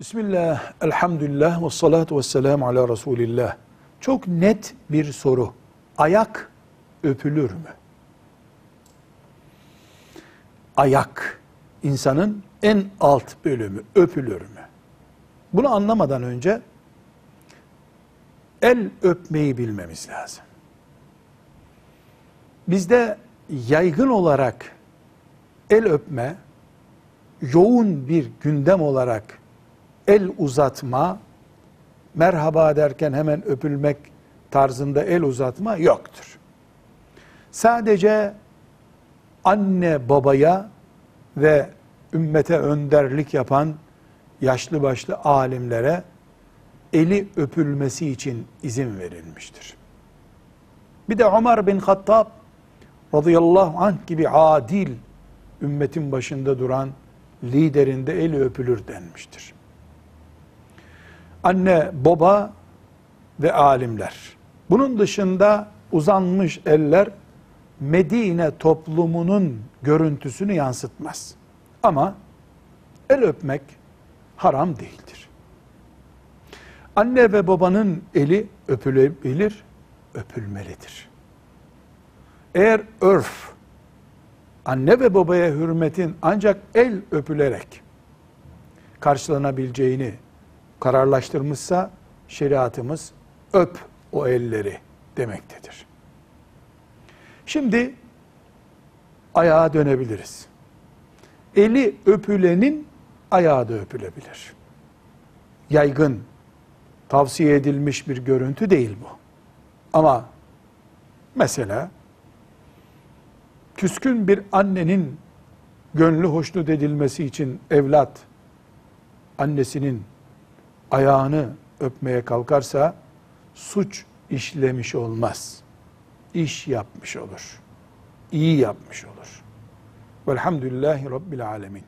Bismillah, elhamdülillah ve salatu ve selamu ala Resulillah. Çok net bir soru. Ayak öpülür mü? Ayak, insanın en alt bölümü öpülür mü? Bunu anlamadan önce el öpmeyi bilmemiz lazım. Bizde yaygın olarak el öpme, yoğun bir gündem olarak el uzatma, merhaba derken hemen öpülmek tarzında el uzatma yoktur. Sadece anne babaya ve ümmete önderlik yapan yaşlı başlı alimlere eli öpülmesi için izin verilmiştir. Bir de Ömer bin Hattab radıyallahu anh gibi adil ümmetin başında duran liderinde eli öpülür denmiştir. Anne, baba ve alimler. Bunun dışında uzanmış eller Medine toplumunun görüntüsünü yansıtmaz. Ama el öpmek haram değildir. Anne ve babanın eli öpülebilir, öpülmelidir. Eğer örf, anne ve babaya hürmetin ancak el öpülerek karşılanabileceğini kararlaştırmışsa şeriatımız öp o elleri demektedir. Şimdi ayağa dönebiliriz. Eli öpülenin ayağı da öpülebilir. Yaygın, tavsiye edilmiş bir görüntü değil bu. Ama mesela küskün bir annenin gönlü hoşnut edilmesi için evlat annesinin ayağını öpmeye kalkarsa suç işlemiş olmaz. İş yapmış olur. İyi yapmış olur. Velhamdülillahi Rabbil Alemin.